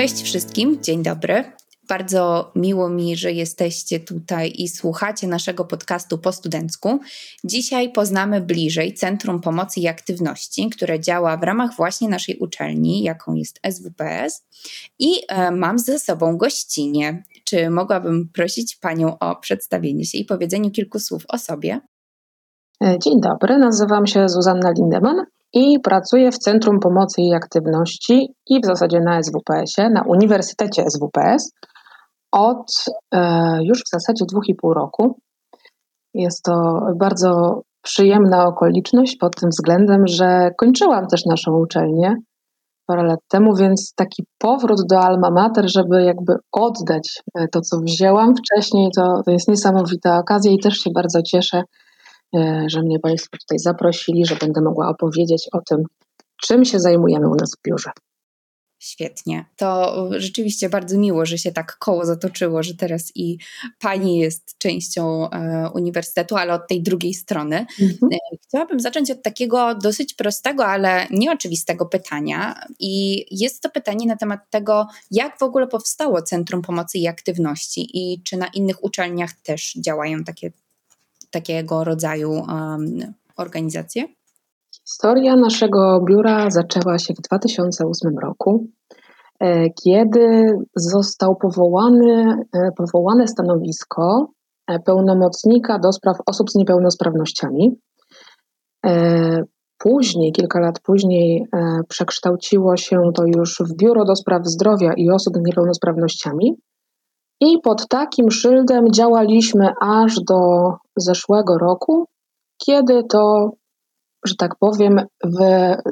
Cześć wszystkim, dzień dobry. Bardzo miło mi, że jesteście tutaj i słuchacie naszego podcastu po studencku. Dzisiaj poznamy bliżej Centrum Pomocy i Aktywności, które działa w ramach właśnie naszej uczelni, jaką jest SWPS. I e, mam ze sobą gościnie. Czy mogłabym prosić Panią o przedstawienie się i powiedzenie kilku słów o sobie? E, dzień dobry, nazywam się Zuzanna Lindemann i pracuję w Centrum Pomocy i Aktywności i w zasadzie na SWPS-ie, na Uniwersytecie SWPS od e, już w zasadzie dwóch i pół roku. Jest to bardzo przyjemna okoliczność pod tym względem, że kończyłam też naszą uczelnię parę lat temu, więc taki powrót do alma mater, żeby jakby oddać e, to, co wzięłam wcześniej, to, to jest niesamowita okazja i też się bardzo cieszę, że mnie Państwo tutaj zaprosili, że będę mogła opowiedzieć o tym, czym się zajmujemy u nas w biurze. Świetnie. To rzeczywiście bardzo miło, że się tak koło zatoczyło, że teraz i pani jest częścią e, uniwersytetu, ale od tej drugiej strony. Mhm. E, chciałabym zacząć od takiego dosyć prostego, ale nieoczywistego pytania. I jest to pytanie na temat tego, jak w ogóle powstało Centrum Pomocy i Aktywności i czy na innych uczelniach też działają takie, takiego rodzaju um, organizacje? Historia naszego biura zaczęła się w 2008 roku, e, kiedy został powołany, e, powołane stanowisko e, pełnomocnika do spraw osób z niepełnosprawnościami. Później, kilka lat później, przekształciło się to już w Biuro do Spraw Zdrowia i Osób z Niepełnosprawnościami. I pod takim szyldem działaliśmy aż do zeszłego roku, kiedy to że tak powiem, w,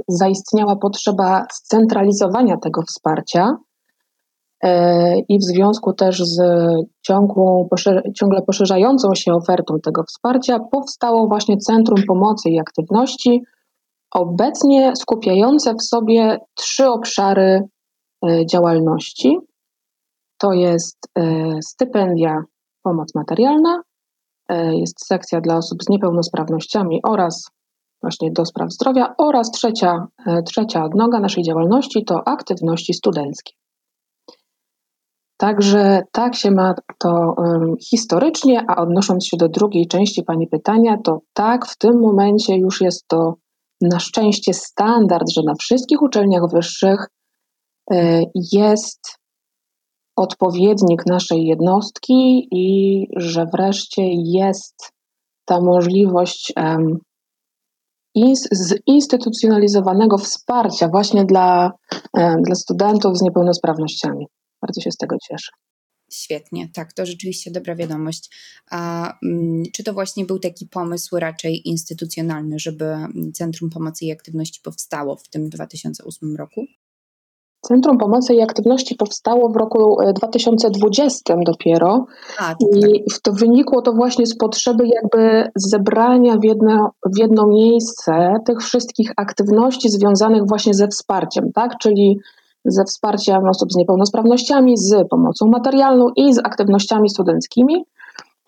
zaistniała potrzeba scentralizowania tego wsparcia e, i w związku też z ciągłą, ciągle poszerzającą się ofertą tego wsparcia powstało właśnie Centrum Pomocy i Aktywności, obecnie skupiające w sobie trzy obszary e, działalności. To jest e, stypendia, pomoc materialna, jest sekcja dla osób z niepełnosprawnościami oraz właśnie do spraw zdrowia oraz trzecia, e, trzecia odnoga naszej działalności to aktywności studenckie. Także tak się ma to um, historycznie, a odnosząc się do drugiej części Pani pytania, to tak, w tym momencie już jest to na szczęście standard, że na wszystkich uczelniach wyższych y, jest odpowiednik naszej jednostki i że wreszcie jest ta możliwość zinstytucjonalizowanego wsparcia właśnie dla, dla studentów z niepełnosprawnościami. Bardzo się z tego cieszę. Świetnie, tak, to rzeczywiście dobra wiadomość. A mm, czy to właśnie był taki pomysł raczej instytucjonalny, żeby Centrum Pomocy i Aktywności powstało w tym 2008 roku? Centrum Pomocy i Aktywności powstało w roku 2020 e, dopiero A, i to wynikło to właśnie z potrzeby jakby zebrania w jedno, w jedno miejsce tych wszystkich aktywności związanych właśnie ze wsparciem, tak? czyli ze wsparciem osób z niepełnosprawnościami, z pomocą materialną i z aktywnościami studenckimi.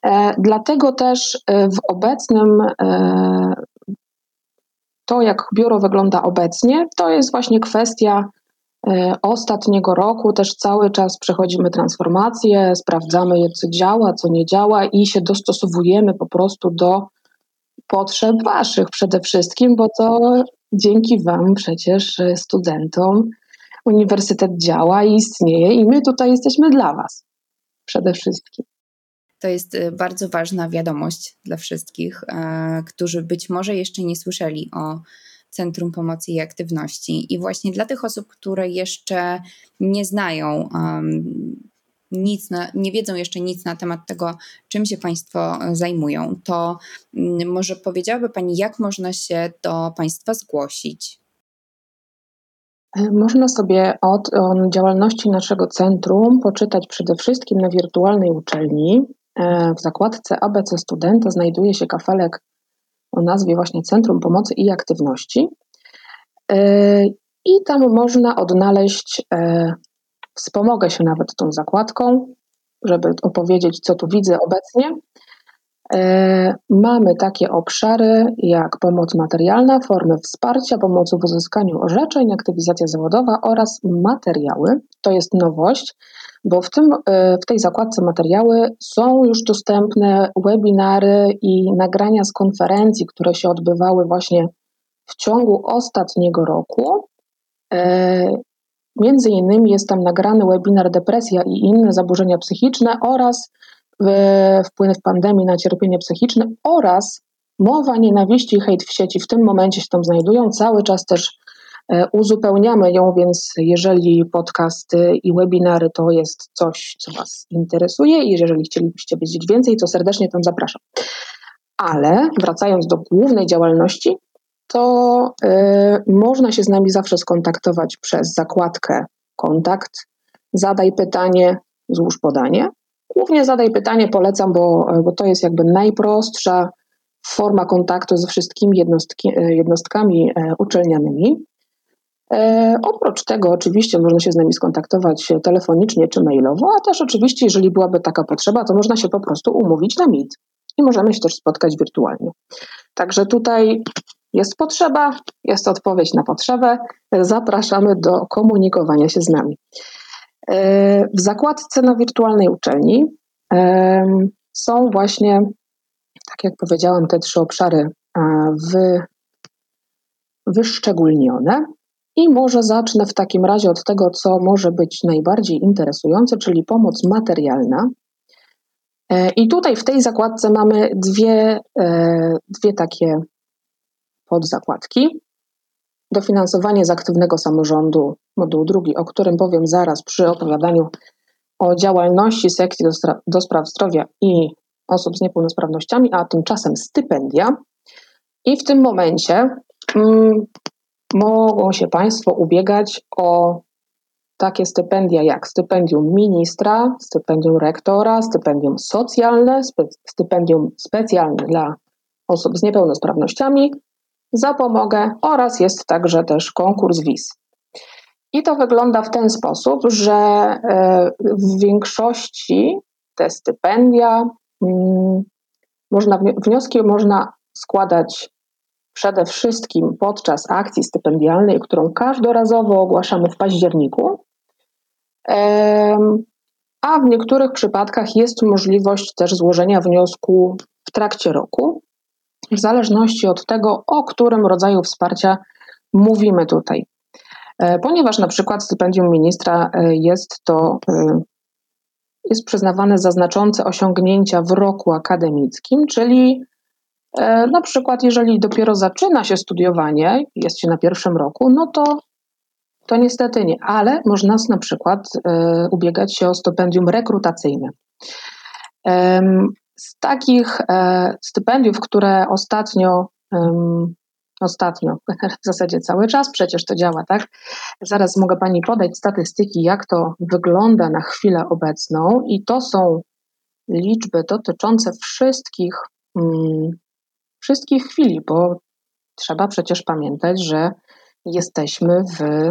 E, dlatego też e, w obecnym e, to, jak biuro wygląda obecnie, to jest właśnie kwestia ostatniego roku też cały czas przechodzimy transformację, sprawdzamy, co działa, co nie działa i się dostosowujemy po prostu do potrzeb Waszych przede wszystkim, bo to dzięki Wam przecież e, studentom uniwersytet działa i istnieje i my tutaj jesteśmy dla Was przede wszystkim. To jest e, bardzo ważna wiadomość dla wszystkich, którzy być może jeszcze nie słyszeli o Centrum Pomocy i Aktywności. I właśnie dla tych osób, które jeszcze nie znają um, nic, na, nie wiedzą jeszcze nic na temat tego, czym się Państwo zajmują, to um, może powiedziałaby Pani, jak można się do Państwa zgłosić? E, można sobie od działalności naszego centrum poczytać przede wszystkim na wirtualnej uczelni. E, w zakładce ABC Studenta znajduje się kafelek o nazwie właśnie Centrum Pomocy i Aktywności. E, I tam można odnaleźć, e, wspomogę się nawet tą zakładką, żeby opowiedzieć, co tu widzę obecnie. E, mamy takie obszary jak pomoc materialna, formy wsparcia, pomoc w uzyskaniu orzeczeń, aktywizacja zawodowa oraz materiały. To jest nowość, bo w, tym, e, w tej zakładce materiały są już dostępne webinary i nagrania z konferencji, które się odbywały właśnie w ciągu ostatniego roku. E, między innymi jest tam nagrany webinar Depresja i inne zaburzenia psychiczne oraz wpływ pandemii na cierpienie psychiczne oraz mowa nienawiści i hejt w sieci w tym momencie się tam znajdują. Cały czas też uzupełniamy ją, więc jeżeli podcasty i webinary to jest coś, co Was interesuje i jeżeli chcielibyście wiedzieć więcej, to serdecznie tam zapraszam. Ale wracając do głównej działalności, to y, można się z nami zawsze skontaktować przez zakładkę kontakt, zadaj pytanie, złóż podanie. Głównie zadaj pytanie, polecam, bo, bo to jest jakby najprostsza forma kontaktu ze wszystkimi jednostki, e, jednostkami e, uczelnianymi. E, oprócz tego, oczywiście, można się z nami skontaktować telefonicznie czy mailowo, a też oczywiście, jeżeli byłaby taka potrzeba, to można się po prostu umówić na Meet i możemy się też spotkać wirtualnie. Także tutaj jest potrzeba, jest odpowiedź na potrzebę. Zapraszamy do komunikowania się z nami. E, w zakładce na wirtualnej uczelni są właśnie, tak jak powiedziałam, te trzy obszary wy, wyszczególnione. I może zacznę w takim razie od tego, co może być najbardziej interesujące, czyli pomoc materialna. E, I tutaj w tej zakładce mamy dwie, e, dwie takie podzakładki. Dofinansowanie z aktywnego samorządu, moduł drugi, o którym powiem zaraz przy opowiadaniu o działalności sekcji do, do spraw zdrowia i osób z niepełnosprawnościami, a tymczasem stypendia. I w tym momencie mm, mogą się Państwo ubiegać o takie stypendia jak stypendium ministra, stypendium rektora, stypendium socjalne, stypendium specjalne dla osób z niepełnosprawnościami zapomogę oraz jest także też konkurs wiz. I to wygląda w ten sposób, że e, w większości te stypendia, mm, można, wnioski można składać przede wszystkim podczas akcji stypendialnej, którą każdorazowo ogłaszamy w październiku. A w niektórych przypadkach jest możliwość też złożenia wniosku w trakcie roku w zależności od tego, o którym rodzaju wsparcia mówimy tutaj. E, ponieważ na przykład stypendium ministra e, jest to e, jest przyznawane za znaczące osiągnięcia w roku akademickim, czyli na przykład jeżeli dopiero zaczyna się studiowanie, jest się na pierwszym roku, no to to niestety nie, ale można na przykład ubiegać się o stypendium rekrutacyjne. Z takich e, stypendiów, które ostatnio, ostatnio, w zasadzie cały czas przecież to działa, tak? Zaraz mogę Pani podać statystyki, jak to wygląda na chwilę obecną, i to są liczby dotyczące wszystkich, mm, wszystkich chwili, bo trzeba przecież pamiętać, że jesteśmy w,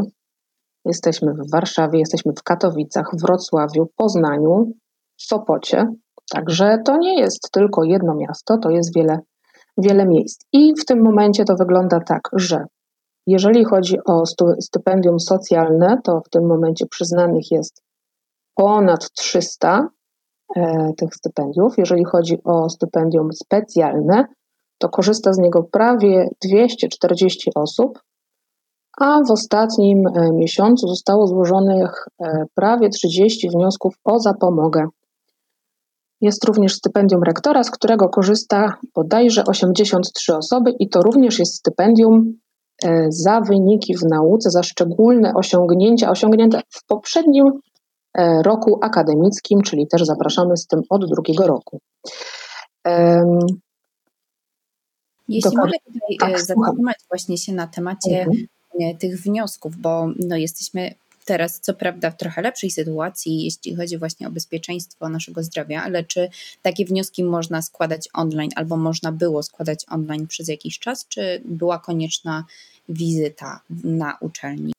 jesteśmy w Warszawie, jesteśmy w Katowicach, Wrocławiu, Poznaniu, Sopocie, Także to nie jest tylko jedno miasto, to jest wiele, wiele miejsc. I w tym momencie to wygląda tak, że jeżeli chodzi o stypendium socjalne, to w tym momencie przyznanych jest ponad 300 e, tych stypendiów. Jeżeli chodzi o stypendium specjalne, to korzysta z niego prawie 240 osób, a w ostatnim e, miesiącu zostało złożonych e, prawie 30 wniosków o zapomogę jest również stypendium rektora, z którego korzysta bodajże 83 osoby i to również jest stypendium e, za wyniki w nauce, za szczególne osiągnięcia, osiągnięte w poprzednim roku akademickim, czyli też zapraszamy z tym od drugiego roku. Jeśli mogę tutaj tak, zatrzymać właśnie się na temacie mhm. tych wniosków, bo no, jesteśmy teraz co prawda w trochę lepszej sytuacji, jeśli chodzi właśnie o bezpieczeństwo naszego zdrowia, ale czy takie wnioski można składać online albo można było składać online przez jakiś czas, czy była konieczna wizyta na uczelni?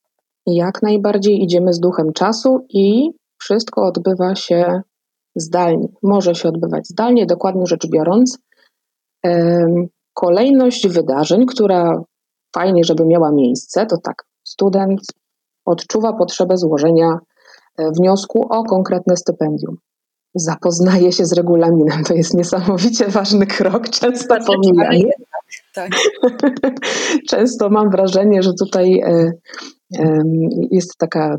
Jak najbardziej idziemy z duchem czasu i wszystko odbywa się zdalnie. Może się odbywać zdalnie, dokładnie rzecz biorąc. Kolejność wydarzeń, która fajnie, żeby miała miejsce, to tak, student odczuwa potrzebę złożenia e, wniosku o konkretne stypendium. Zapoznaje się z regulaminem. To jest niesamowicie ważny krok, często pomijany. Tak. często mam wrażenie, że tutaj e, jest taka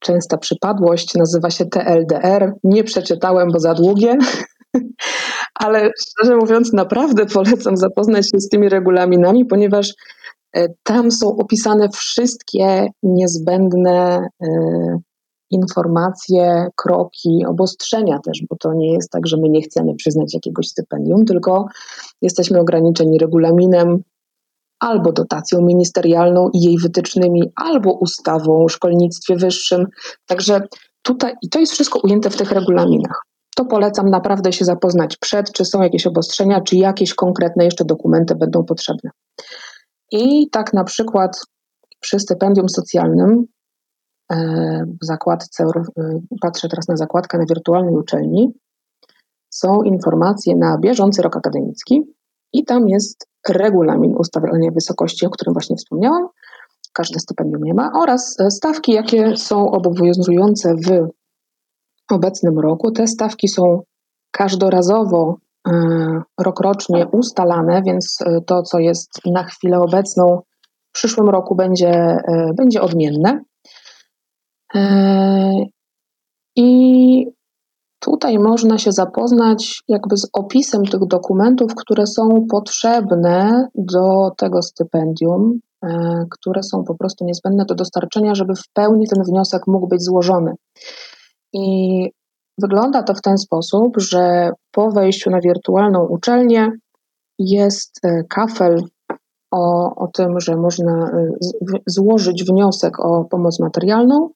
częsta przypadłość, nazywa się TLDR. Nie przeczytałem, bo za długie, ale szczerze mówiąc, naprawdę polecam zapoznać się z tymi regulaminami, ponieważ e, tam są opisane wszystkie niezbędne e, informacje, kroki, obostrzenia też, bo to nie jest tak, że my nie chcemy przyznać jakiegoś stypendium, tylko jesteśmy ograniczeni regulaminem albo dotacją ministerialną i jej wytycznymi, albo ustawą o szkolnictwie wyższym. Także tutaj, i to jest wszystko ujęte w tych regulaminach. To polecam naprawdę się zapoznać przed, czy są jakieś obostrzenia, czy jakieś konkretne jeszcze dokumenty będą potrzebne. I tak na przykład przy stypendium socjalnym e, w zakładce, e, patrzę teraz na zakładkę na wirtualnej uczelni, są informacje na bieżący rok akademicki i tam jest regulamin ustalenia wysokości, o którym właśnie wspomniałam. Każde stypendium nie ma, oraz stawki, jakie są obowiązujące w obecnym roku. Te stawki są każdorazowo, e, rokrocznie ustalane, więc e, to, co jest na chwilę obecną, w przyszłym roku będzie, e, będzie odmienne. I Tutaj można się zapoznać jakby z opisem tych dokumentów, które są potrzebne do tego stypendium, które są po prostu niezbędne do dostarczenia, żeby w pełni ten wniosek mógł być złożony. I wygląda to w ten sposób, że po wejściu na wirtualną uczelnię jest e, kafel o, o tym, że można e, złożyć wniosek o pomoc materialną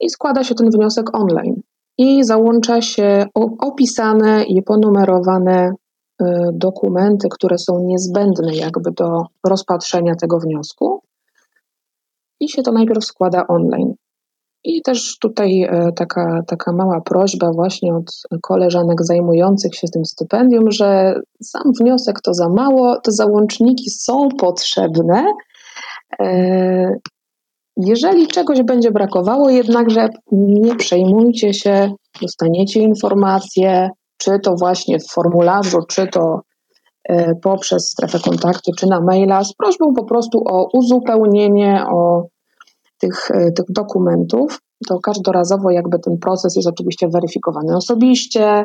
i składa się ten wniosek online. I załącza się opisane i ponumerowane dokumenty, które są niezbędne jakby do rozpatrzenia tego wniosku. I się to najpierw składa online. I też tutaj y, taka, taka mała prośba właśnie od koleżanek zajmujących się tym stypendium, że sam wniosek to za mało, te załączniki są potrzebne, y, jeżeli czegoś będzie brakowało, jednakże nie przejmujcie się, dostaniecie informacje, czy to właśnie w formularzu, czy to e, poprzez strefę kontaktu, czy na maila, z prośbą po prostu o uzupełnienie o tych, e, tych dokumentów. To każdorazowo jakby ten proces jest oczywiście weryfikowany osobiście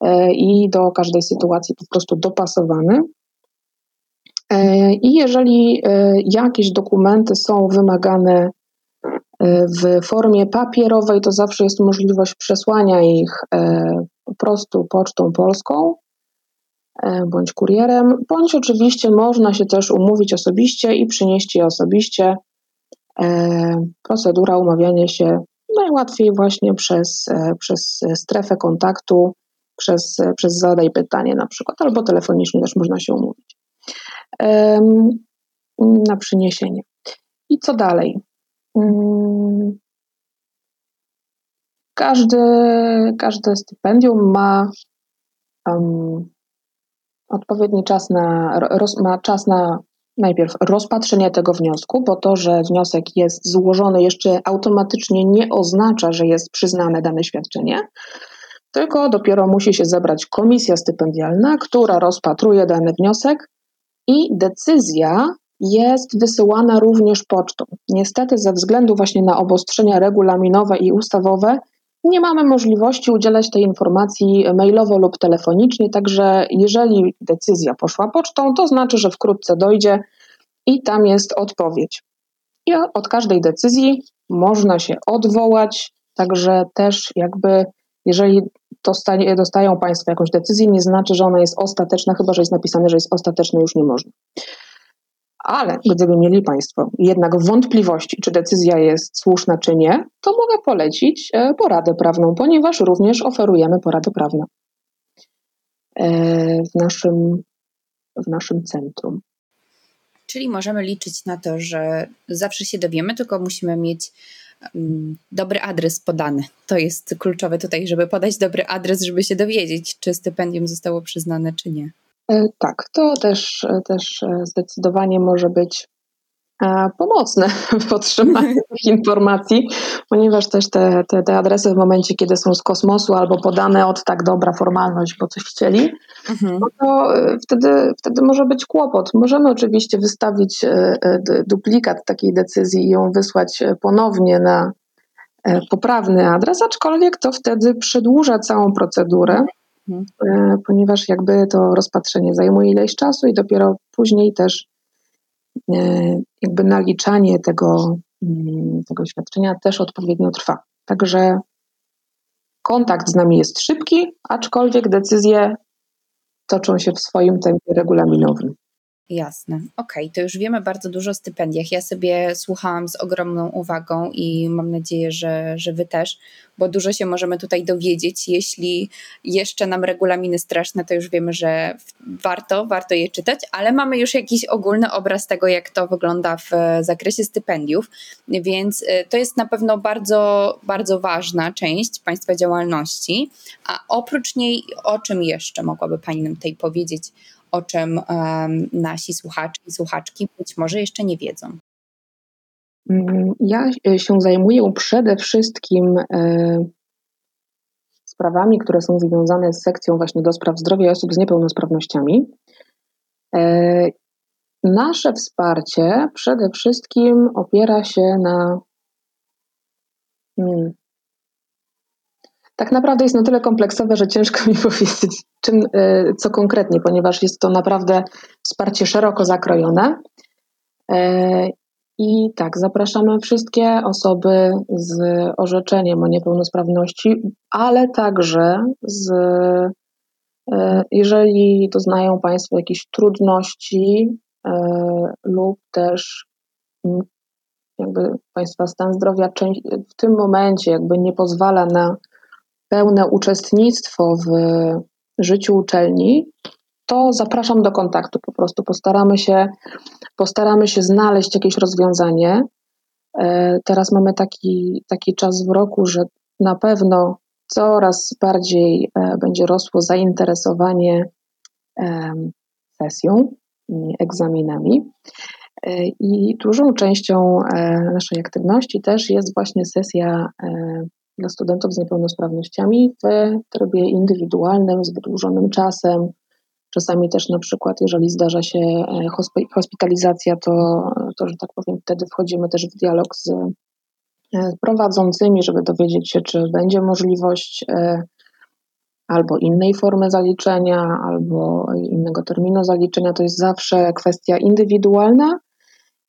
e, i do każdej sytuacji po prostu dopasowany. I jeżeli jakieś dokumenty są wymagane w formie papierowej to zawsze jest możliwość przesłania ich e, po prostu pocztą polską e, bądź kurierem, bądź oczywiście można się też umówić osobiście i przynieść je osobiście. E, procedura umawiania się najłatwiej właśnie przez, przez strefę kontaktu, przez, przez zadaj pytanie na przykład, albo telefonicznie też można się umówić na przyniesienie. I co dalej? Mm. Każdy, każde stypendium ma um, odpowiedni czas na, roz, ma czas na najpierw rozpatrzenie tego wniosku, bo to, że wniosek jest złożony jeszcze automatycznie nie oznacza, że jest przyznane dane świadczenie, tylko dopiero musi się zebrać komisja stypendialna, która rozpatruje dany wniosek i decyzja jest wysyłana również pocztą. Niestety, ze względu właśnie na obostrzenia regulaminowe i ustawowe, nie mamy możliwości udzielać tej informacji mailowo lub telefonicznie, także jeżeli decyzja poszła pocztą, to znaczy, że wkrótce dojdzie i tam jest odpowiedź. I od każdej decyzji można się odwołać, także też jakby jeżeli dostanie, dostają Państwo jakąś decyzję, nie znaczy, że ona jest ostateczna, chyba że jest napisane, że jest ostateczna, już nie można. Ale gdyby mieli Państwo jednak wątpliwości, czy decyzja jest słuszna, czy nie, to mogę polecić e, poradę prawną, ponieważ również oferujemy poradę prawną e, w naszym, w naszym centrum. Czyli możemy liczyć na to, że zawsze się dowiemy, tylko musimy mieć mm, dobry adres podany. To jest kluczowe tutaj, żeby podać dobry adres, żeby się dowiedzieć, czy stypendium zostało przyznane, czy nie. E, tak, to też, też zdecydowanie może być pomocne w otrzymaniu tych informacji, ponieważ też te, te, te, adresy w momencie, kiedy są z kosmosu albo podane od tak dobra formalność, bo coś chcieli, mhm. no to e, wtedy, wtedy może być kłopot. Możemy oczywiście wystawić e, e, duplikat takiej decyzji i ją wysłać ponownie na poprawny adres, aczkolwiek to wtedy przedłuża całą procedurę, mhm. ponieważ jakby to rozpatrzenie zajmuje ileś czasu i dopiero później też E, jakby naliczanie tego, mm, tego świadczenia też odpowiednio trwa. Także kontakt z nami jest szybki, aczkolwiek decyzje toczą się w swoim tempie regulaminowym. Jasne. Okej, okay, to już wiemy bardzo dużo o stypendiach. Ja sobie słuchałam z ogromną uwagą i mam nadzieję, że, że Wy też, bo dużo się możemy tutaj dowiedzieć. Jeśli jeszcze nam regulaminy straszne, to już wiemy, że warto, warto je czytać, ale mamy już jakiś ogólny obraz tego, jak to wygląda w zakresie stypendiów, więc y, to jest na pewno bardzo, bardzo ważna część Państwa działalności. A oprócz niej, o czym jeszcze mogłaby Pani nam tutaj powiedzieć? O czym nasi słuchacze i słuchaczki być może jeszcze nie wiedzą? Mm, ja się zajmuję przede wszystkim e, sprawami, które są związane z sekcją właśnie do spraw zdrowia osób z niepełnosprawnościami. E, nasze wsparcie przede wszystkim opiera się na hmm, tak naprawdę jest na tyle kompleksowe, że ciężko mi powiedzieć, czym, e, co konkretnie, ponieważ jest to naprawdę wsparcie szeroko zakrojone. E, I tak, zapraszamy wszystkie osoby z orzeczeniem o niepełnosprawności, ale także z, e, jeżeli doznają Państwo jakichś trudności lub też jakby Państwa stan zdrowia w tym momencie jakby nie pozwala na pełne uczestnictwo w życiu uczelni, to zapraszam do kontaktu. Po prostu postaramy się, postaramy się znaleźć jakieś rozwiązanie. E, teraz mamy taki, taki czas w roku, że na pewno coraz bardziej e, będzie rosło zainteresowanie sesją i egzaminami. E, I dużą częścią naszej aktywności też jest właśnie sesja dla studentów z niepełnosprawnościami w trybie indywidualnym, z wydłużonym czasem. Czasami też na przykład, jeżeli zdarza się e, hospitalizacja, to, to, że tak powiem, wtedy wchodzimy też w dialog z e, prowadzącymi, żeby dowiedzieć się, czy będzie możliwość e, albo innej formy zaliczenia, albo innego terminu zaliczenia. To jest zawsze kwestia indywidualna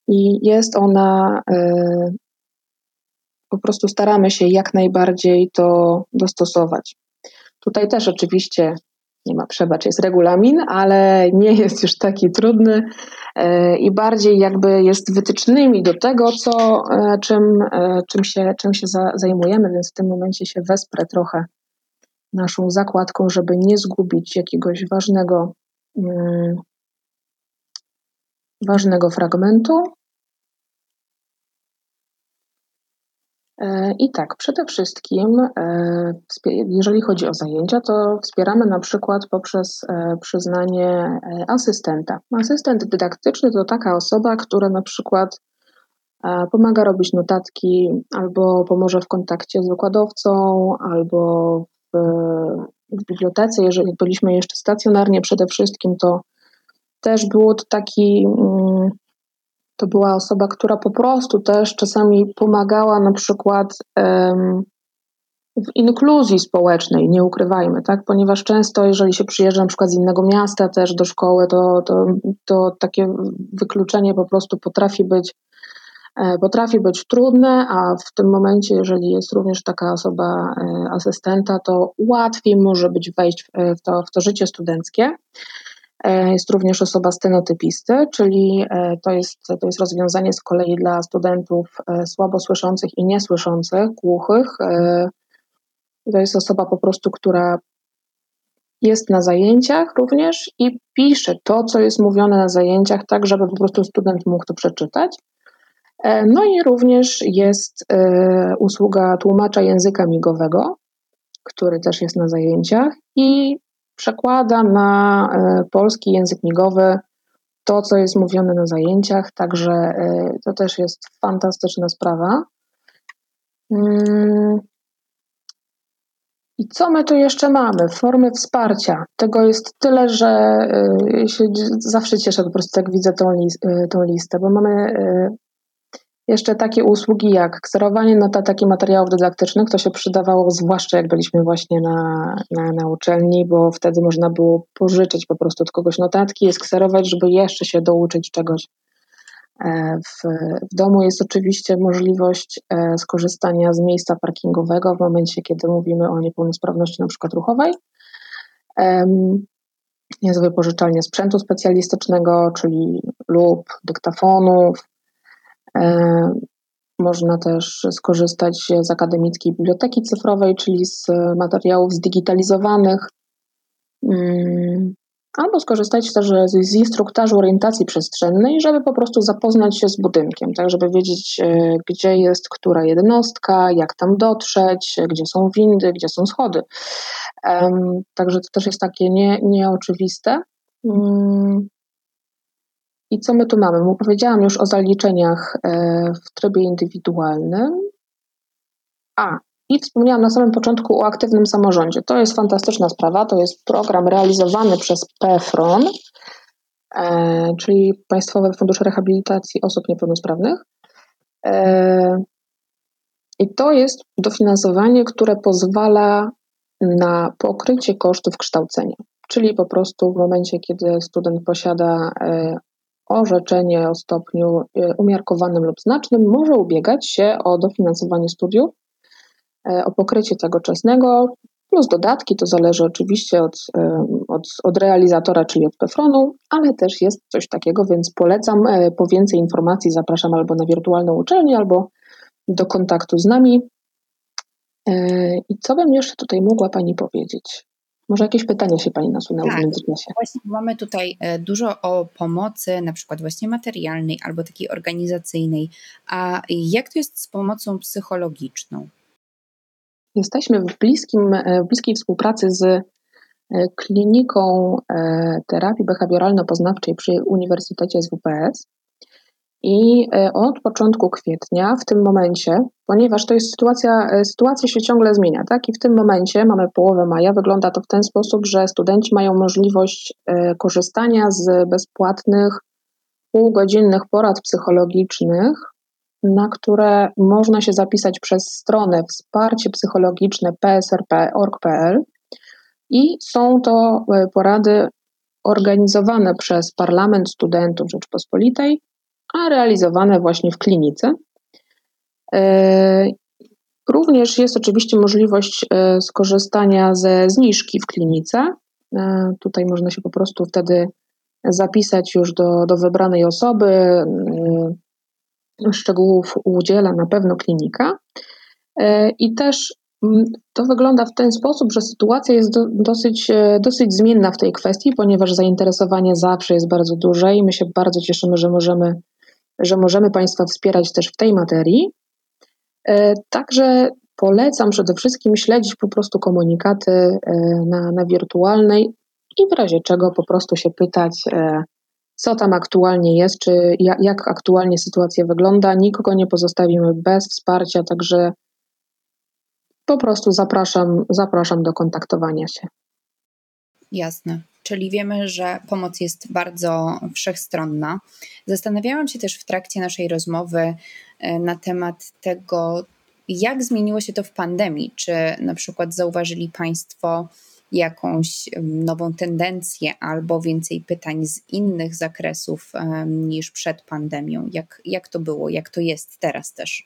i jest ona po prostu staramy się jak najbardziej to dostosować. Tutaj też oczywiście nie ma przebacz, jest regulamin, ale nie jest już taki trudny e, i bardziej jakby jest wytycznymi do tego, co, e, czym, e, czym się, czym się zajmujemy, więc w tym momencie się wesprę trochę naszą zakładką, żeby nie zgubić jakiegoś ważnego, mm, ważnego fragmentu. I tak, przede wszystkim, e, jeżeli chodzi o zajęcia, to wspieramy na przykład poprzez e, przyznanie asystenta. Asystent dydaktyczny to taka osoba, która na przykład pomaga robić notatki, albo pomoże w kontakcie z wykładowcą, albo w, w bibliotece. Jeżeli byliśmy jeszcze stacjonarnie, przede wszystkim to też był to taki mm, to była osoba, która po prostu też czasami pomagała na przykład w inkluzji społecznej, nie ukrywajmy, tak? Ponieważ często, jeżeli się przyjeżdża na przykład z innego miasta też do szkoły, to, to, to takie wykluczenie po prostu potrafi być e, potrafi być trudne, a w tym momencie, jeżeli jest również taka osoba e, asystenta, to łatwiej może być wejść w to, w to życie studenckie. E, jest również osoba stenotypisty, czyli e, to jest, to jest rozwiązanie z kolei dla studentów e, słabo słyszących i niesłyszących, głuchych. To jest osoba po prostu, która jest na zajęciach również i pisze to, co jest mówione na zajęciach, tak żeby po prostu student mógł to przeczytać. No i również jest usługa tłumacza języka migowego, który też jest na zajęciach i przekłada na e, polski język migowy to, co jest mówione na zajęciach, także to też jest fantastyczna sprawa. Mm. I co my tu jeszcze mamy? Formy wsparcia. Tego jest tyle, że ja się zawsze cieszę po prostu, jak widzę tą, tą listę, bo mamy jeszcze takie usługi jak kserowanie notatek i materiałów dydaktycznych, to się przydawało zwłaszcza jak byliśmy właśnie na, na, na uczelni, bo wtedy można było pożyczyć po prostu od kogoś notatki je skserować, żeby jeszcze się douczyć czegoś. E, w, w domu jest oczywiście możliwość e, skorzystania z miejsca parkingowego w momencie, kiedy mówimy o niepełnosprawności na przykład ruchowej. Jest wypożyczalnia sprzętu specjalistycznego, czyli lub dyktafonów, można też skorzystać z akademickiej biblioteki cyfrowej, czyli z materiałów zdigitalizowanych, mm, albo skorzystać też z instruktażu orientacji przestrzennej, żeby po prostu zapoznać się z budynkiem, tak żeby wiedzieć, e, gdzie jest która jednostka, jak tam dotrzeć, gdzie są windy, gdzie są schody. Także to też jest takie nie, nieoczywiste. I co my tu mamy? Mu powiedziałam już o zaliczeniach e, w trybie indywidualnym. A, i wspomniałam na samym początku o aktywnym samorządzie. To jest fantastyczna sprawa. To jest program realizowany przez PFRON, e, czyli Państwowy Fundusz Rehabilitacji Osób Niepełnosprawnych. E, I to jest dofinansowanie, które pozwala na pokrycie kosztów kształcenia. Czyli po prostu w momencie, kiedy student posiada orzeczenie o stopniu e, umiarkowanym lub znacznym może ubiegać się o dofinansowanie studiów, e, o pokrycie tego czesnego, plus dodatki, to zależy oczywiście od, e, od, od realizatora, czyli od PFRON-u, ale też jest coś takiego, więc polecam. Po więcej informacji zapraszam albo na wirtualną uczelnię, albo do kontaktu z nami. I co bym jeszcze tutaj mogła Pani powiedzieć? Może jakieś pytania się Pani nasunęły tak, w międzyczasie? Właśnie mamy tutaj e, dużo o pomocy, na przykład właśnie materialnej albo takiej organizacyjnej. A jak to jest z pomocą psychologiczną? Jesteśmy w, bliskim, e, w bliskiej współpracy z e, kliniką terapii behawioralno-poznawczej przy Uniwersytecie SWPS. I e, od początku kwietnia, w tym momencie, ponieważ to jest sytuacja, e, sytuacja się ciągle zmienia, tak? I w tym momencie, mamy połowę maja, wygląda to w ten sposób, że studenci mają możliwość e, korzystania z bezpłatnych, półgodzinnych porad psychologicznych, na które można się zapisać przez stronę wsparcie psychologiczne psrp.org.pl i są to porady organizowane przez Parlament Studentów Rzeczpospolitej a realizowane właśnie w klinice. E, również jest oczywiście możliwość e, skorzystania ze zniżki w klinice. E, tutaj można się po prostu wtedy zapisać już do, do wybranej osoby. Szczegółów udziela na pewno klinika. I też to wygląda w ten sposób, że sytuacja jest do, dosyć, dosyć zmienna w tej kwestii, ponieważ zainteresowanie zawsze jest bardzo duże i my się bardzo cieszymy, że możemy że możemy Państwa wspierać też w tej materii. E, także polecam przede wszystkim śledzić po prostu komunikaty e, na, na wirtualnej i w razie czego po prostu się pytać, e, co tam aktualnie jest, czy jak, aktualnie sytuacja wygląda. Nikogo nie pozostawimy bez wsparcia, także po prostu zapraszam, zapraszam do kontaktowania się. Jasne czyli wiemy, że pomoc jest bardzo wszechstronna. Zastanawiałam się też w trakcie naszej rozmowy e, na temat tego, jak zmieniło się to w pandemii. Czy na przykład zauważyli Państwo jakąś nową tendencję albo więcej pytań z innych zakresów niż przed pandemią? Jak, jak to było, jak to jest teraz też?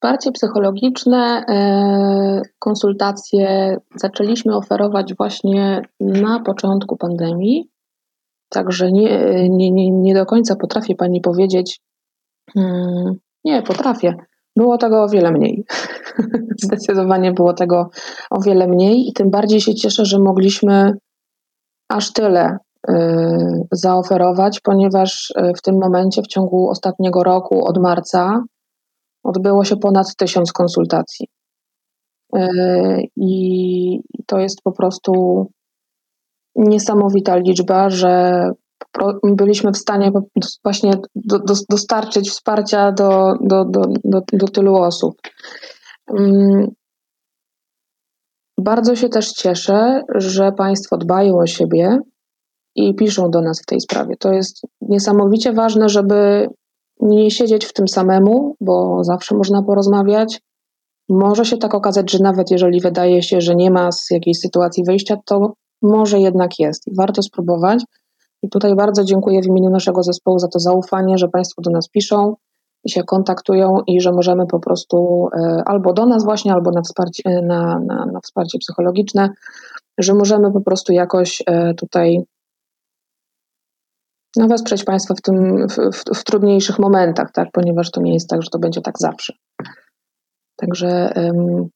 Wsparcie psychologiczne, e, konsultacje zaczęliśmy oferować właśnie na początku pandemii, także nie, nie, nie, nie do końca potrafię Pani powiedzieć, hmm, nie, potrafię. Było tego o wiele mniej. Zdecydowanie było tego o wiele mniej i tym bardziej się cieszę, że mogliśmy aż tyle y, zaoferować, ponieważ y, w tym momencie, w ciągu ostatniego roku, od marca, odbyło się ponad tysiąc konsultacji. Y, I to jest po prostu niesamowita liczba, że byliśmy w stanie właśnie do, do, dostarczyć wsparcia do, do, do, do, do tylu osób. Mm. Bardzo się też cieszę, że Państwo dbają o siebie i piszą do nas w tej sprawie. To jest niesamowicie ważne, żeby nie siedzieć w tym samemu, bo zawsze można porozmawiać. Może się tak okazać, że nawet jeżeli wydaje się, że nie ma z jakiejś sytuacji wyjścia, to może jednak jest i warto spróbować. I tutaj bardzo dziękuję w imieniu naszego zespołu za to zaufanie, że Państwo do nas piszą i się kontaktują i że możemy po prostu e, albo do nas właśnie, albo na wsparcie, e, na, na, na wsparcie psychologiczne, że możemy po prostu jakoś e, tutaj no, wesprzeć Państwa w, tym, w, w, w trudniejszych momentach, tak? ponieważ to nie jest tak, że to będzie tak zawsze. Także um,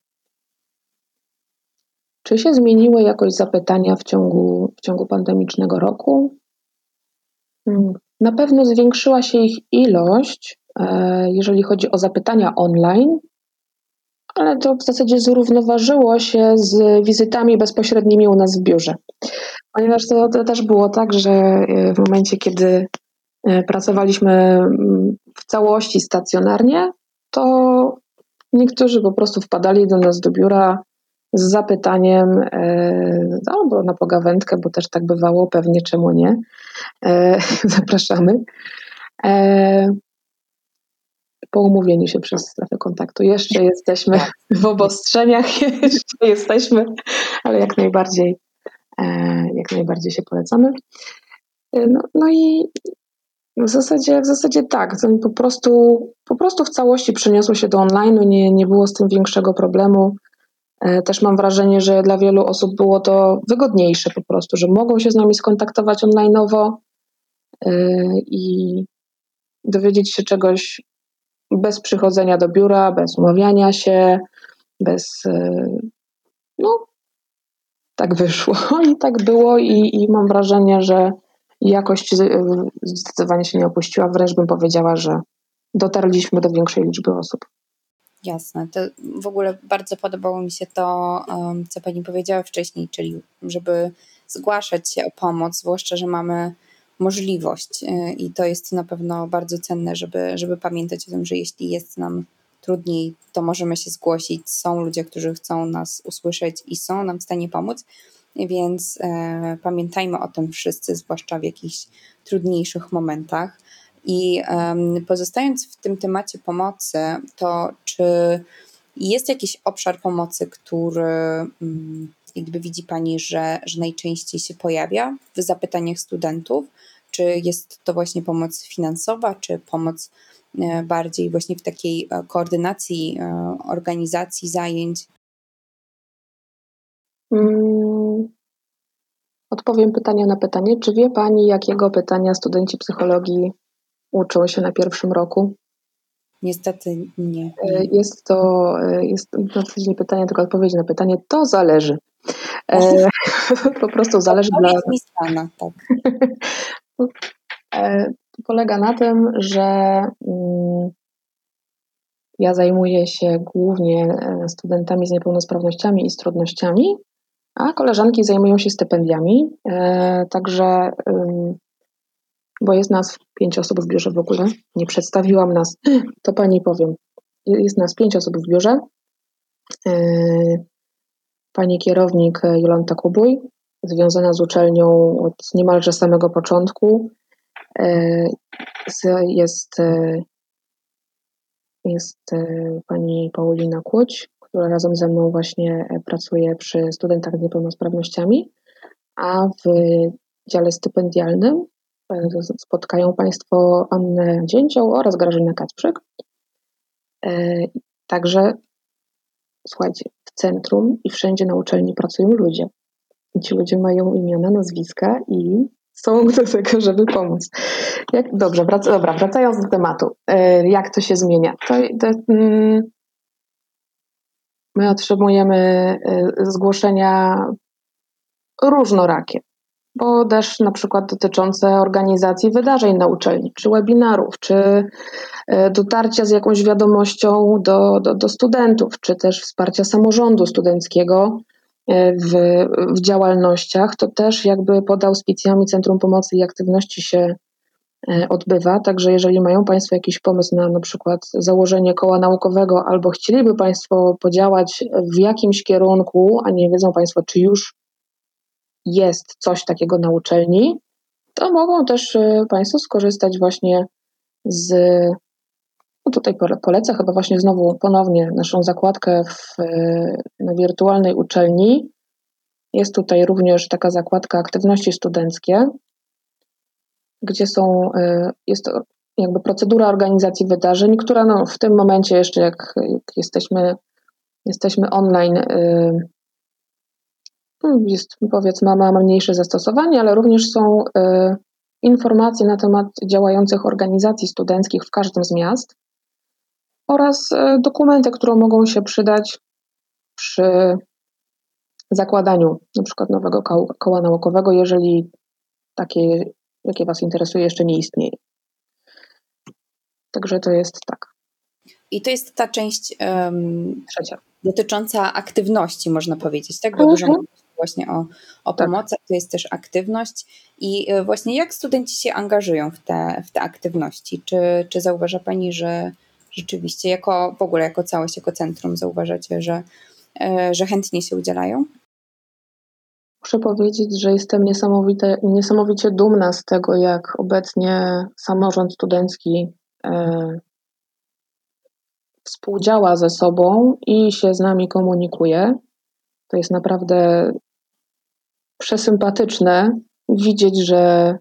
czy się zmieniły jakoś zapytania w ciągu, w ciągu pandemicznego roku? Hmm. Na pewno zwiększyła się ich ilość, e, jeżeli chodzi o zapytania online, ale to w zasadzie zrównoważyło się z wizytami bezpośrednimi u nas w biurze. Ponieważ to, to też było tak, że e, w momencie, kiedy e, pracowaliśmy mm, w całości stacjonarnie, to niektórzy po prostu wpadali do nas do biura z zapytaniem e, albo na pogawędkę, bo też tak bywało, pewnie czemu nie. E, zapraszamy. E, po umówieniu się przez strefę kontaktu. Jeszcze jesteśmy tak. w obostrzeniach, jeszcze jesteśmy, ale jak najbardziej, jak najbardziej się polecamy. No, no i w zasadzie, w zasadzie tak, po prostu, po prostu w całości przeniosło się do online, nie, nie było z tym większego problemu. E, też mam wrażenie, że dla wielu osób było to wygodniejsze po prostu, że mogą się z nami skontaktować online'owo e, i dowiedzieć się czegoś bez przychodzenia do biura, bez umawiania się, bez. E, no, tak wyszło i tak było, i, i mam wrażenie, że jakość zdecydowanie się nie opuściła. Wręcz bym powiedziała, że dotarliśmy do większej liczby osób. Jasne. To w ogóle bardzo podobało mi się to, co Pani powiedziała wcześniej, czyli żeby zgłaszać się o pomoc, zwłaszcza, że mamy możliwość y, i to jest na pewno bardzo cenne, żeby, żeby pamiętać o tym, że jeśli jest nam trudniej, to możemy się zgłosić. Są ludzie, którzy chcą nas usłyszeć i są nam w stanie pomóc, więc e, pamiętajmy o tym wszyscy, zwłaszcza w jakichś trudniejszych momentach. I pozostając w tym temacie pomocy, to czy jest jakiś obszar pomocy, który mm, jakby widzi Pani, że, że najczęściej się pojawia w zapytaniach studentów? Czy jest to właśnie pomoc finansowa, czy pomoc e, bardziej właśnie w takiej e, koordynacji e, organizacji zajęć? Hmm. Odpowiem pytanie na pytanie. Czy wie Pani, jakiego pytania studenci psychologii uczą się na pierwszym roku? Niestety nie. Jest to, jest to nie pytanie, tylko odpowiedź na pytanie. To zależy. E, po prostu zależy dla. Strana, tak. e, polega na tym, że mm, ja zajmuję się głównie e, studentami z niepełnosprawnościami i z trudnościami, a koleżanki zajmują się stypendiami. E, także bo jest nas pięć osób w biurze w ogóle. Nie przedstawiłam nas, to pani powiem. Jest nas pięć osób w biurze. Pani kierownik Jolanta Kubuj, związana z uczelnią od niemalże samego początku. E, jest, e, jest pani Paulina Kłuć, która razem ze mną właśnie pracuje przy studentach z niepełnosprawnościami, a w dziale stypendialnym spotkają Państwo Annę Dzięcioł oraz Grażynę Kacprzyk. E, także słuchajcie, w centrum i wszędzie na uczelni pracują ludzie. I ci ludzie mają imiona, nazwiska i są do tego, żeby pomóc. Jak, dobrze, wrac, dobra, wracając do tematu. E, jak to się zmienia? To, to, mm, my otrzymujemy e, zgłoszenia różnorakie, bo też na przykład dotyczące organizacji wydarzeń na uczelni, czy webinarów, czy e, dotarcia z jakąś wiadomością do, do, do studentów, czy też wsparcia samorządu studenckiego w, w działalnościach, to też jakby pod auspicjami Centrum Pomocy i Aktywności się e, odbywa. Także jeżeli mają Państwo jakiś pomysł na na przykład założenie koła naukowego albo chcieliby Państwo podziałać w jakimś kierunku, a nie wiedzą Państwo, czy już jest coś takiego na uczelni, to mogą też e, Państwo skorzystać właśnie z no tutaj polecę chyba właśnie znowu ponownie naszą zakładkę w, na wirtualnej uczelni. Jest tutaj również taka zakładka aktywności studenckie, gdzie są, y, jest jakby procedura organizacji wydarzeń, która no w tym momencie jeszcze jak, jak jesteśmy, jesteśmy online, y, no jest powiedzmy ma mniejsze zastosowanie, ale również są informacje na temat działających organizacji studenckich w każdym z miast oraz e, dokumenty, które mogą się przydać przy zakładaniu przykład nowego koła naukowego, jeżeli takie, jakie Was interesuje, jeszcze nie istnieje. Także to jest tak. I to jest ta część um, Trzecia. dotycząca aktywności, można powiedzieć, tak? Bo mhm. dużo właśnie o, o tak. pomocy, to jest też aktywność. I e, właśnie jak studenci się angażują w te, w te aktywności? Czy, czy zauważa Pani, że rzeczywiście jako w ogóle jako całość, jako centrum zauważacie, że, e, że chętnie się udzielają? Muszę powiedzieć, że jestem niesamowite, niesamowicie dumna z tego, jak obecnie samorząd studencki e, współdziała ze sobą i się z nami komunikuje. To jest naprawdę przesympatyczne widzieć, że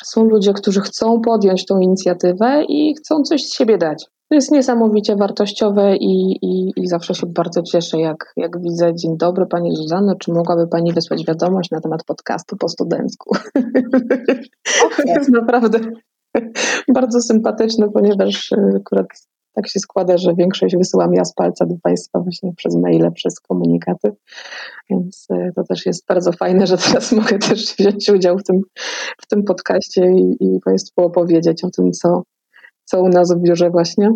że są ludzie, którzy chcą podjąć tą inicjatywę i chcą coś z siebie dać. To jest niesamowicie wartościowe i, i, i zawsze się bardzo cieszę, jak, jak widzę Dzień dobry Pani Zuzanno, czy mogłaby Pani wysłać wiadomość na temat podcastu po studencku? Okay. To jest naprawdę bardzo sympatyczne, ponieważ akurat tak się składa, że większość wysyłam ja z palca do Państwa właśnie przez maile, przez komunikaty, więc e, to też jest bardzo fajne, że teraz mogę też wziąć udział w tym, w tym podcaście i, i Państwu opowiedzieć o tym, co, co u nas w biurze właśnie.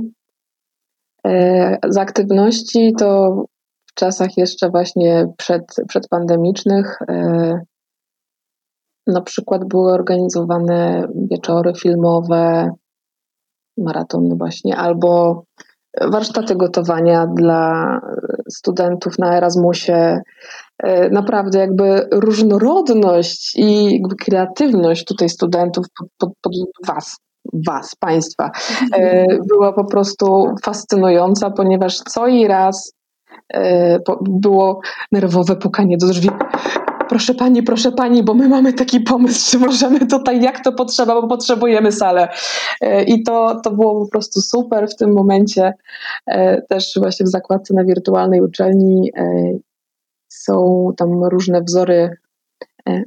E, z aktywności to w czasach jeszcze właśnie przed, przedpandemicznych e, na przykład były organizowane wieczory filmowe, maraton właśnie, albo warsztaty gotowania dla studentów na Erasmusie. E, naprawdę jakby różnorodność i jakby kreatywność tutaj studentów pod, pod, pod was, was, państwa, e, była po prostu fascynująca, ponieważ co i raz e, było nerwowe pukanie do drzwi proszę pani, proszę pani, bo my mamy taki pomysł, czy możemy tutaj, jak to potrzeba, bo potrzebujemy salę. E, I to, to było po prostu super w tym momencie. E, też właśnie w zakładce na wirtualnej uczelni e, są tam różne wzory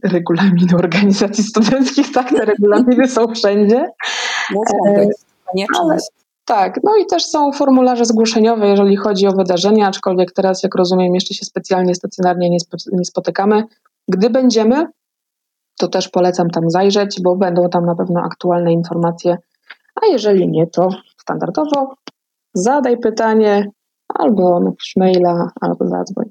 regulaminu organizacji studenckich, tak, te regulaminy są wszędzie. Ale, tak, no i też są formularze zgłoszeniowe, jeżeli chodzi o wydarzenia, aczkolwiek teraz, jak rozumiem, jeszcze się specjalnie stacjonarnie nie, nie spotykamy. Gdy będziemy, to też polecam tam zajrzeć, bo będą tam na pewno aktualne informacje. A jeżeli nie, to standardowo zadaj pytanie albo napisz maila, albo zadzwoń.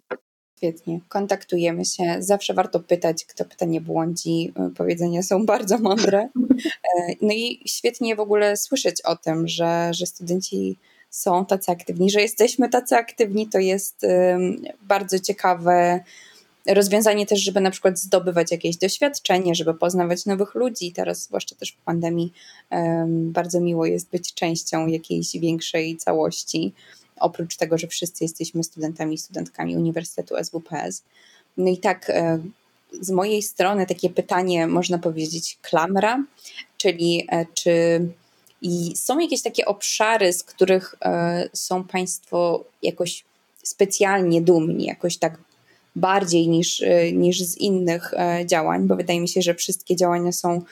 Świetnie, kontaktujemy się. Zawsze warto pytać, kto pyta nie błądzi. Powiedzenia są bardzo mądre. E, no i świetnie w ogóle słyszeć o tym, że, że studenci są tacy aktywni, że jesteśmy tacy aktywni, to jest bardzo ciekawe rozwiązanie też, żeby na przykład zdobywać jakieś doświadczenie, żeby poznawać nowych ludzi. Teraz, zwłaszcza też w pandemii, bardzo miło jest być częścią jakiejś większej całości. Oprócz tego, że wszyscy jesteśmy studentami i studentkami Uniwersytetu SWPS. No i tak, e, z mojej strony takie pytanie, można powiedzieć, klamra, czyli e, czy i są jakieś takie obszary, z których e, są Państwo jakoś specjalnie dumni, jakoś tak bardziej niż, niż z innych działań, bo wydaje mi się, że wszystkie działania są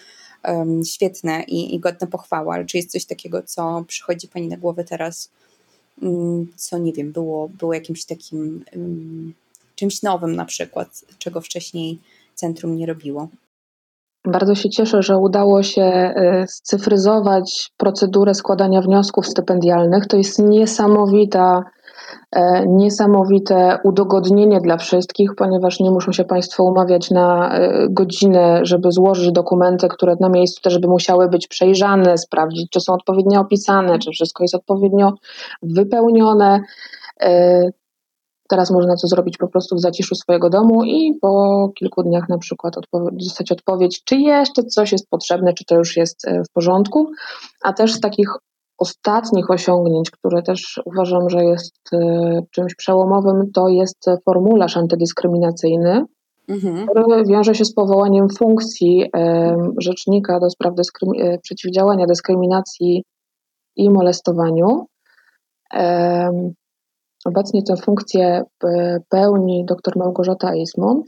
um, świetne i, i godne pochwały, ale czy jest coś takiego, co przychodzi Pani na głowę teraz, um, co nie wiem, było, było jakimś takim um, czymś nowym na przykład, czego wcześniej centrum nie robiło? Bardzo się cieszę, że udało się e, scyfryzować procedurę składania wniosków stypendialnych. To jest niesamowita E, niesamowite udogodnienie dla wszystkich, ponieważ nie muszą się Państwo umawiać na e, godzinę, żeby złożyć dokumenty, które na miejscu też by musiały być przejrzane, sprawdzić, czy są odpowiednio opisane, czy wszystko jest odpowiednio wypełnione. E, teraz można to zrobić po prostu w zaciszu swojego domu i po kilku dniach na przykład dostać odpowiedź, czy jeszcze coś jest potrzebne, czy to już jest w porządku. A też z takich ostatnich osiągnięć, które też uważam, że jest e, czymś przełomowym, to jest formularz antydyskryminacyjny, mhm. który wiąże się z powołaniem funkcji e, rzecznika do spraw dyskrymi e, przeciwdziałania dyskryminacji i molestowaniu. Obecnie tę funkcję pełni dr Małgorzata Eismont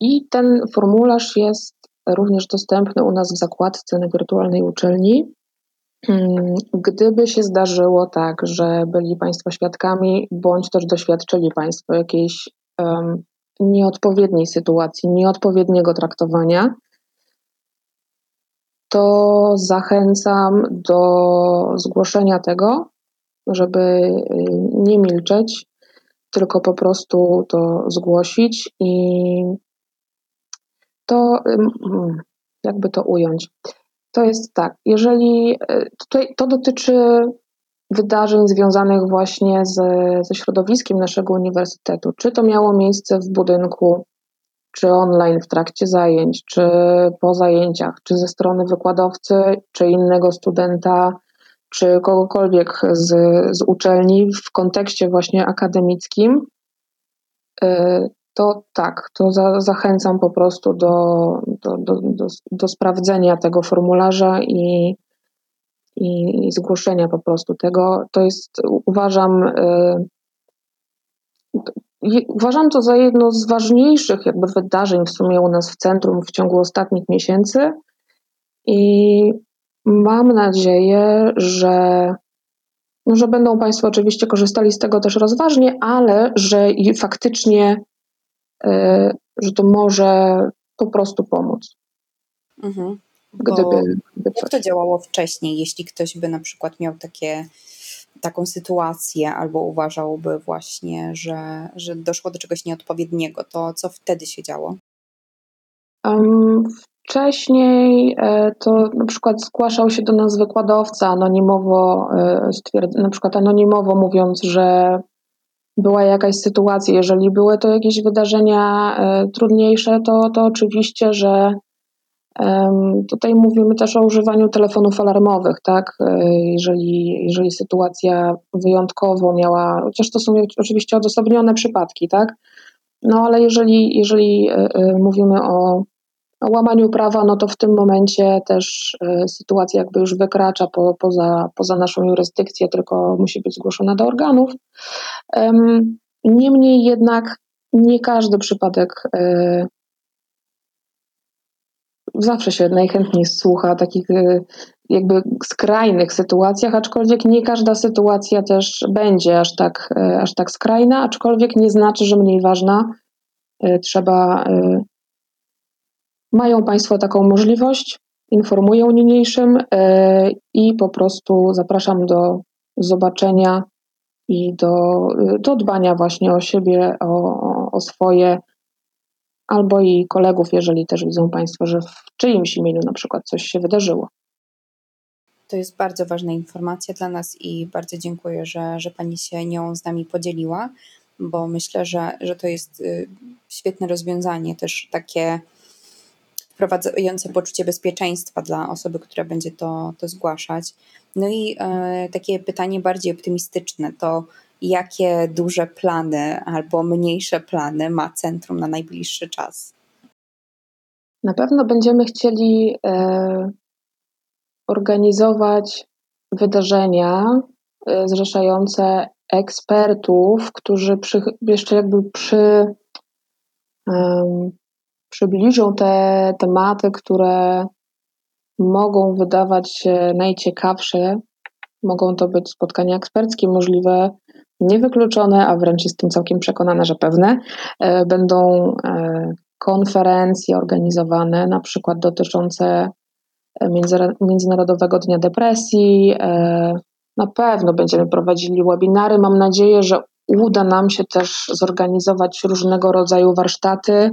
i ten formularz jest również dostępny u nas w zakładce na wirtualnej uczelni. Mm, gdyby się zdarzyło tak, że byli Państwo świadkami, bądź też doświadczyli Państwo jakiejś um, nieodpowiedniej sytuacji, nieodpowiedniego traktowania, to zachęcam do zgłoszenia tego, żeby y, nie milczeć, tylko po prostu to zgłosić i to, jakby to ująć. To jest tak, jeżeli e, tutaj to dotyczy wydarzeń związanych właśnie z, ze środowiskiem naszego uniwersytetu, czy to miało miejsce w budynku, czy online w trakcie zajęć, czy po zajęciach, czy ze strony wykładowcy, czy innego studenta, czy kogokolwiek z, z uczelni w kontekście właśnie akademickim, e, to tak, to za, zachęcam po prostu do, do, do, do, do sprawdzenia tego formularza i, i, i, zgłoszenia po prostu tego. To jest, uważam, y, uważam to za jedno z ważniejszych jakby wydarzeń w sumie u nas w centrum w ciągu ostatnich miesięcy i mam nadzieję, że no, że będą Państwo oczywiście korzystali z tego też rozważnie, ale że faktycznie E, że to może po prostu pomóc. Mhm. Gdyby, gdyby jak to działało wcześniej, jeśli ktoś by na przykład miał takie, taką sytuację albo uważałby właśnie, że, że doszło do czegoś nieodpowiedniego, to co wtedy się działo? Um, wcześniej e, to na przykład zgłaszał się do nas wykładowca anonimowo, e, na przykład anonimowo mówiąc, że była jakaś sytuacja, jeżeli były to jakieś wydarzenia e, trudniejsze, to, to oczywiście, że Tutaj mówimy też o używaniu telefonów alarmowych, tak? Jeżeli, jeżeli sytuacja wyjątkowo miała, chociaż to są oczywiście odosobnione przypadki, tak? No ale jeżeli, jeżeli mówimy o łamaniu prawa, no to w tym momencie też e, sytuacja jakby już wykracza po, poza, poza naszą jurysdykcję, tylko musi być zgłoszona do organów. Niemniej jednak nie każdy przypadek e, zawsze się najchętniej słucha takich e, jakby skrajnych sytuacjach, aczkolwiek nie każda sytuacja też będzie aż tak, aż tak skrajna, aczkolwiek nie znaczy, że mniej ważna. Trzeba mają Państwo taką możliwość, informuję niniejszym e, i po prostu zapraszam do zobaczenia i do, do dbania właśnie o siebie, o, o swoje, albo i kolegów, jeżeli też widzą Państwo, że w czyimś imieniu na przykład coś się wydarzyło. To jest bardzo ważna informacja dla nas i bardzo dziękuję, że, że Pani się nią z nami podzieliła, bo myślę, że, że to jest y, świetne rozwiązanie, też takie wprowadzające poczucie bezpieczeństwa dla osoby, która będzie to, to zgłaszać. No i e, takie pytanie bardziej optymistyczne to jakie duże plany albo mniejsze plany ma centrum na najbliższy czas? Na pewno będziemy chcieli e, organizować wydarzenia e, zrzeszające ekspertów, którzy przy, jeszcze jakby przy, um, przybliżą te tematy, które mogą wydawać się najciekawsze. Mogą to być spotkania eksperckie, możliwe, niewykluczone, a wręcz jestem całkiem przekonana, że pewne. E, będą e, konferencje organizowane, na przykład dotyczące e, Międzynarodowego Dnia Depresji. Na pewno będziemy prowadzili webinary. Mam nadzieję, że uda nam się też zorganizować różnego rodzaju warsztaty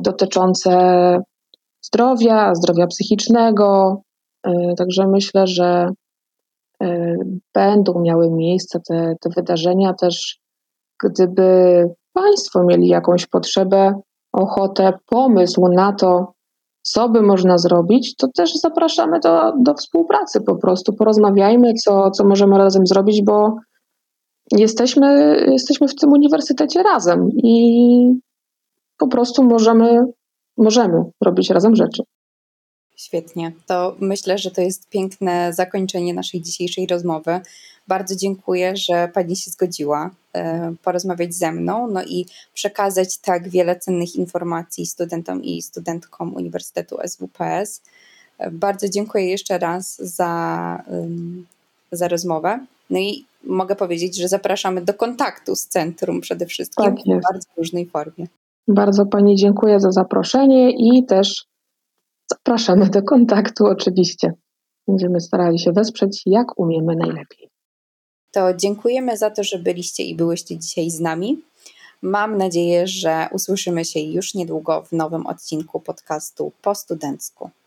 dotyczące zdrowia, zdrowia psychicznego. Także myślę, że będą miały miejsce te, te wydarzenia też, gdyby Państwo mieli jakąś potrzebę, ochotę, pomysł na to, co by można zrobić, to też zapraszamy do, do współpracy po prostu. Porozmawiajmy, co, co możemy razem zrobić, bo jesteśmy, jesteśmy w tym uniwersytecie razem i po prostu możemy, możemy robić razem rzeczy. Świetnie. To myślę, że to jest piękne zakończenie naszej dzisiejszej rozmowy. Bardzo dziękuję, że Pani się zgodziła e, porozmawiać ze mną no i przekazać tak wiele cennych informacji studentom i studentkom Uniwersytetu SWPS. E, bardzo dziękuję jeszcze raz za, za rozmowę. No i mogę powiedzieć, że zapraszamy do kontaktu z centrum przede wszystkim tak w bardzo różnej formie. Bardzo Pani dziękuję za zaproszenie i też Zapraszamy do kontaktu oczywiście. Będziemy starali się wesprzeć jak umiemy najlepiej. To dziękujemy za to, że byliście i byłyście dzisiaj z nami. Mam nadzieję, że usłyszymy się już niedługo w nowym odcinku podcastu po studencku.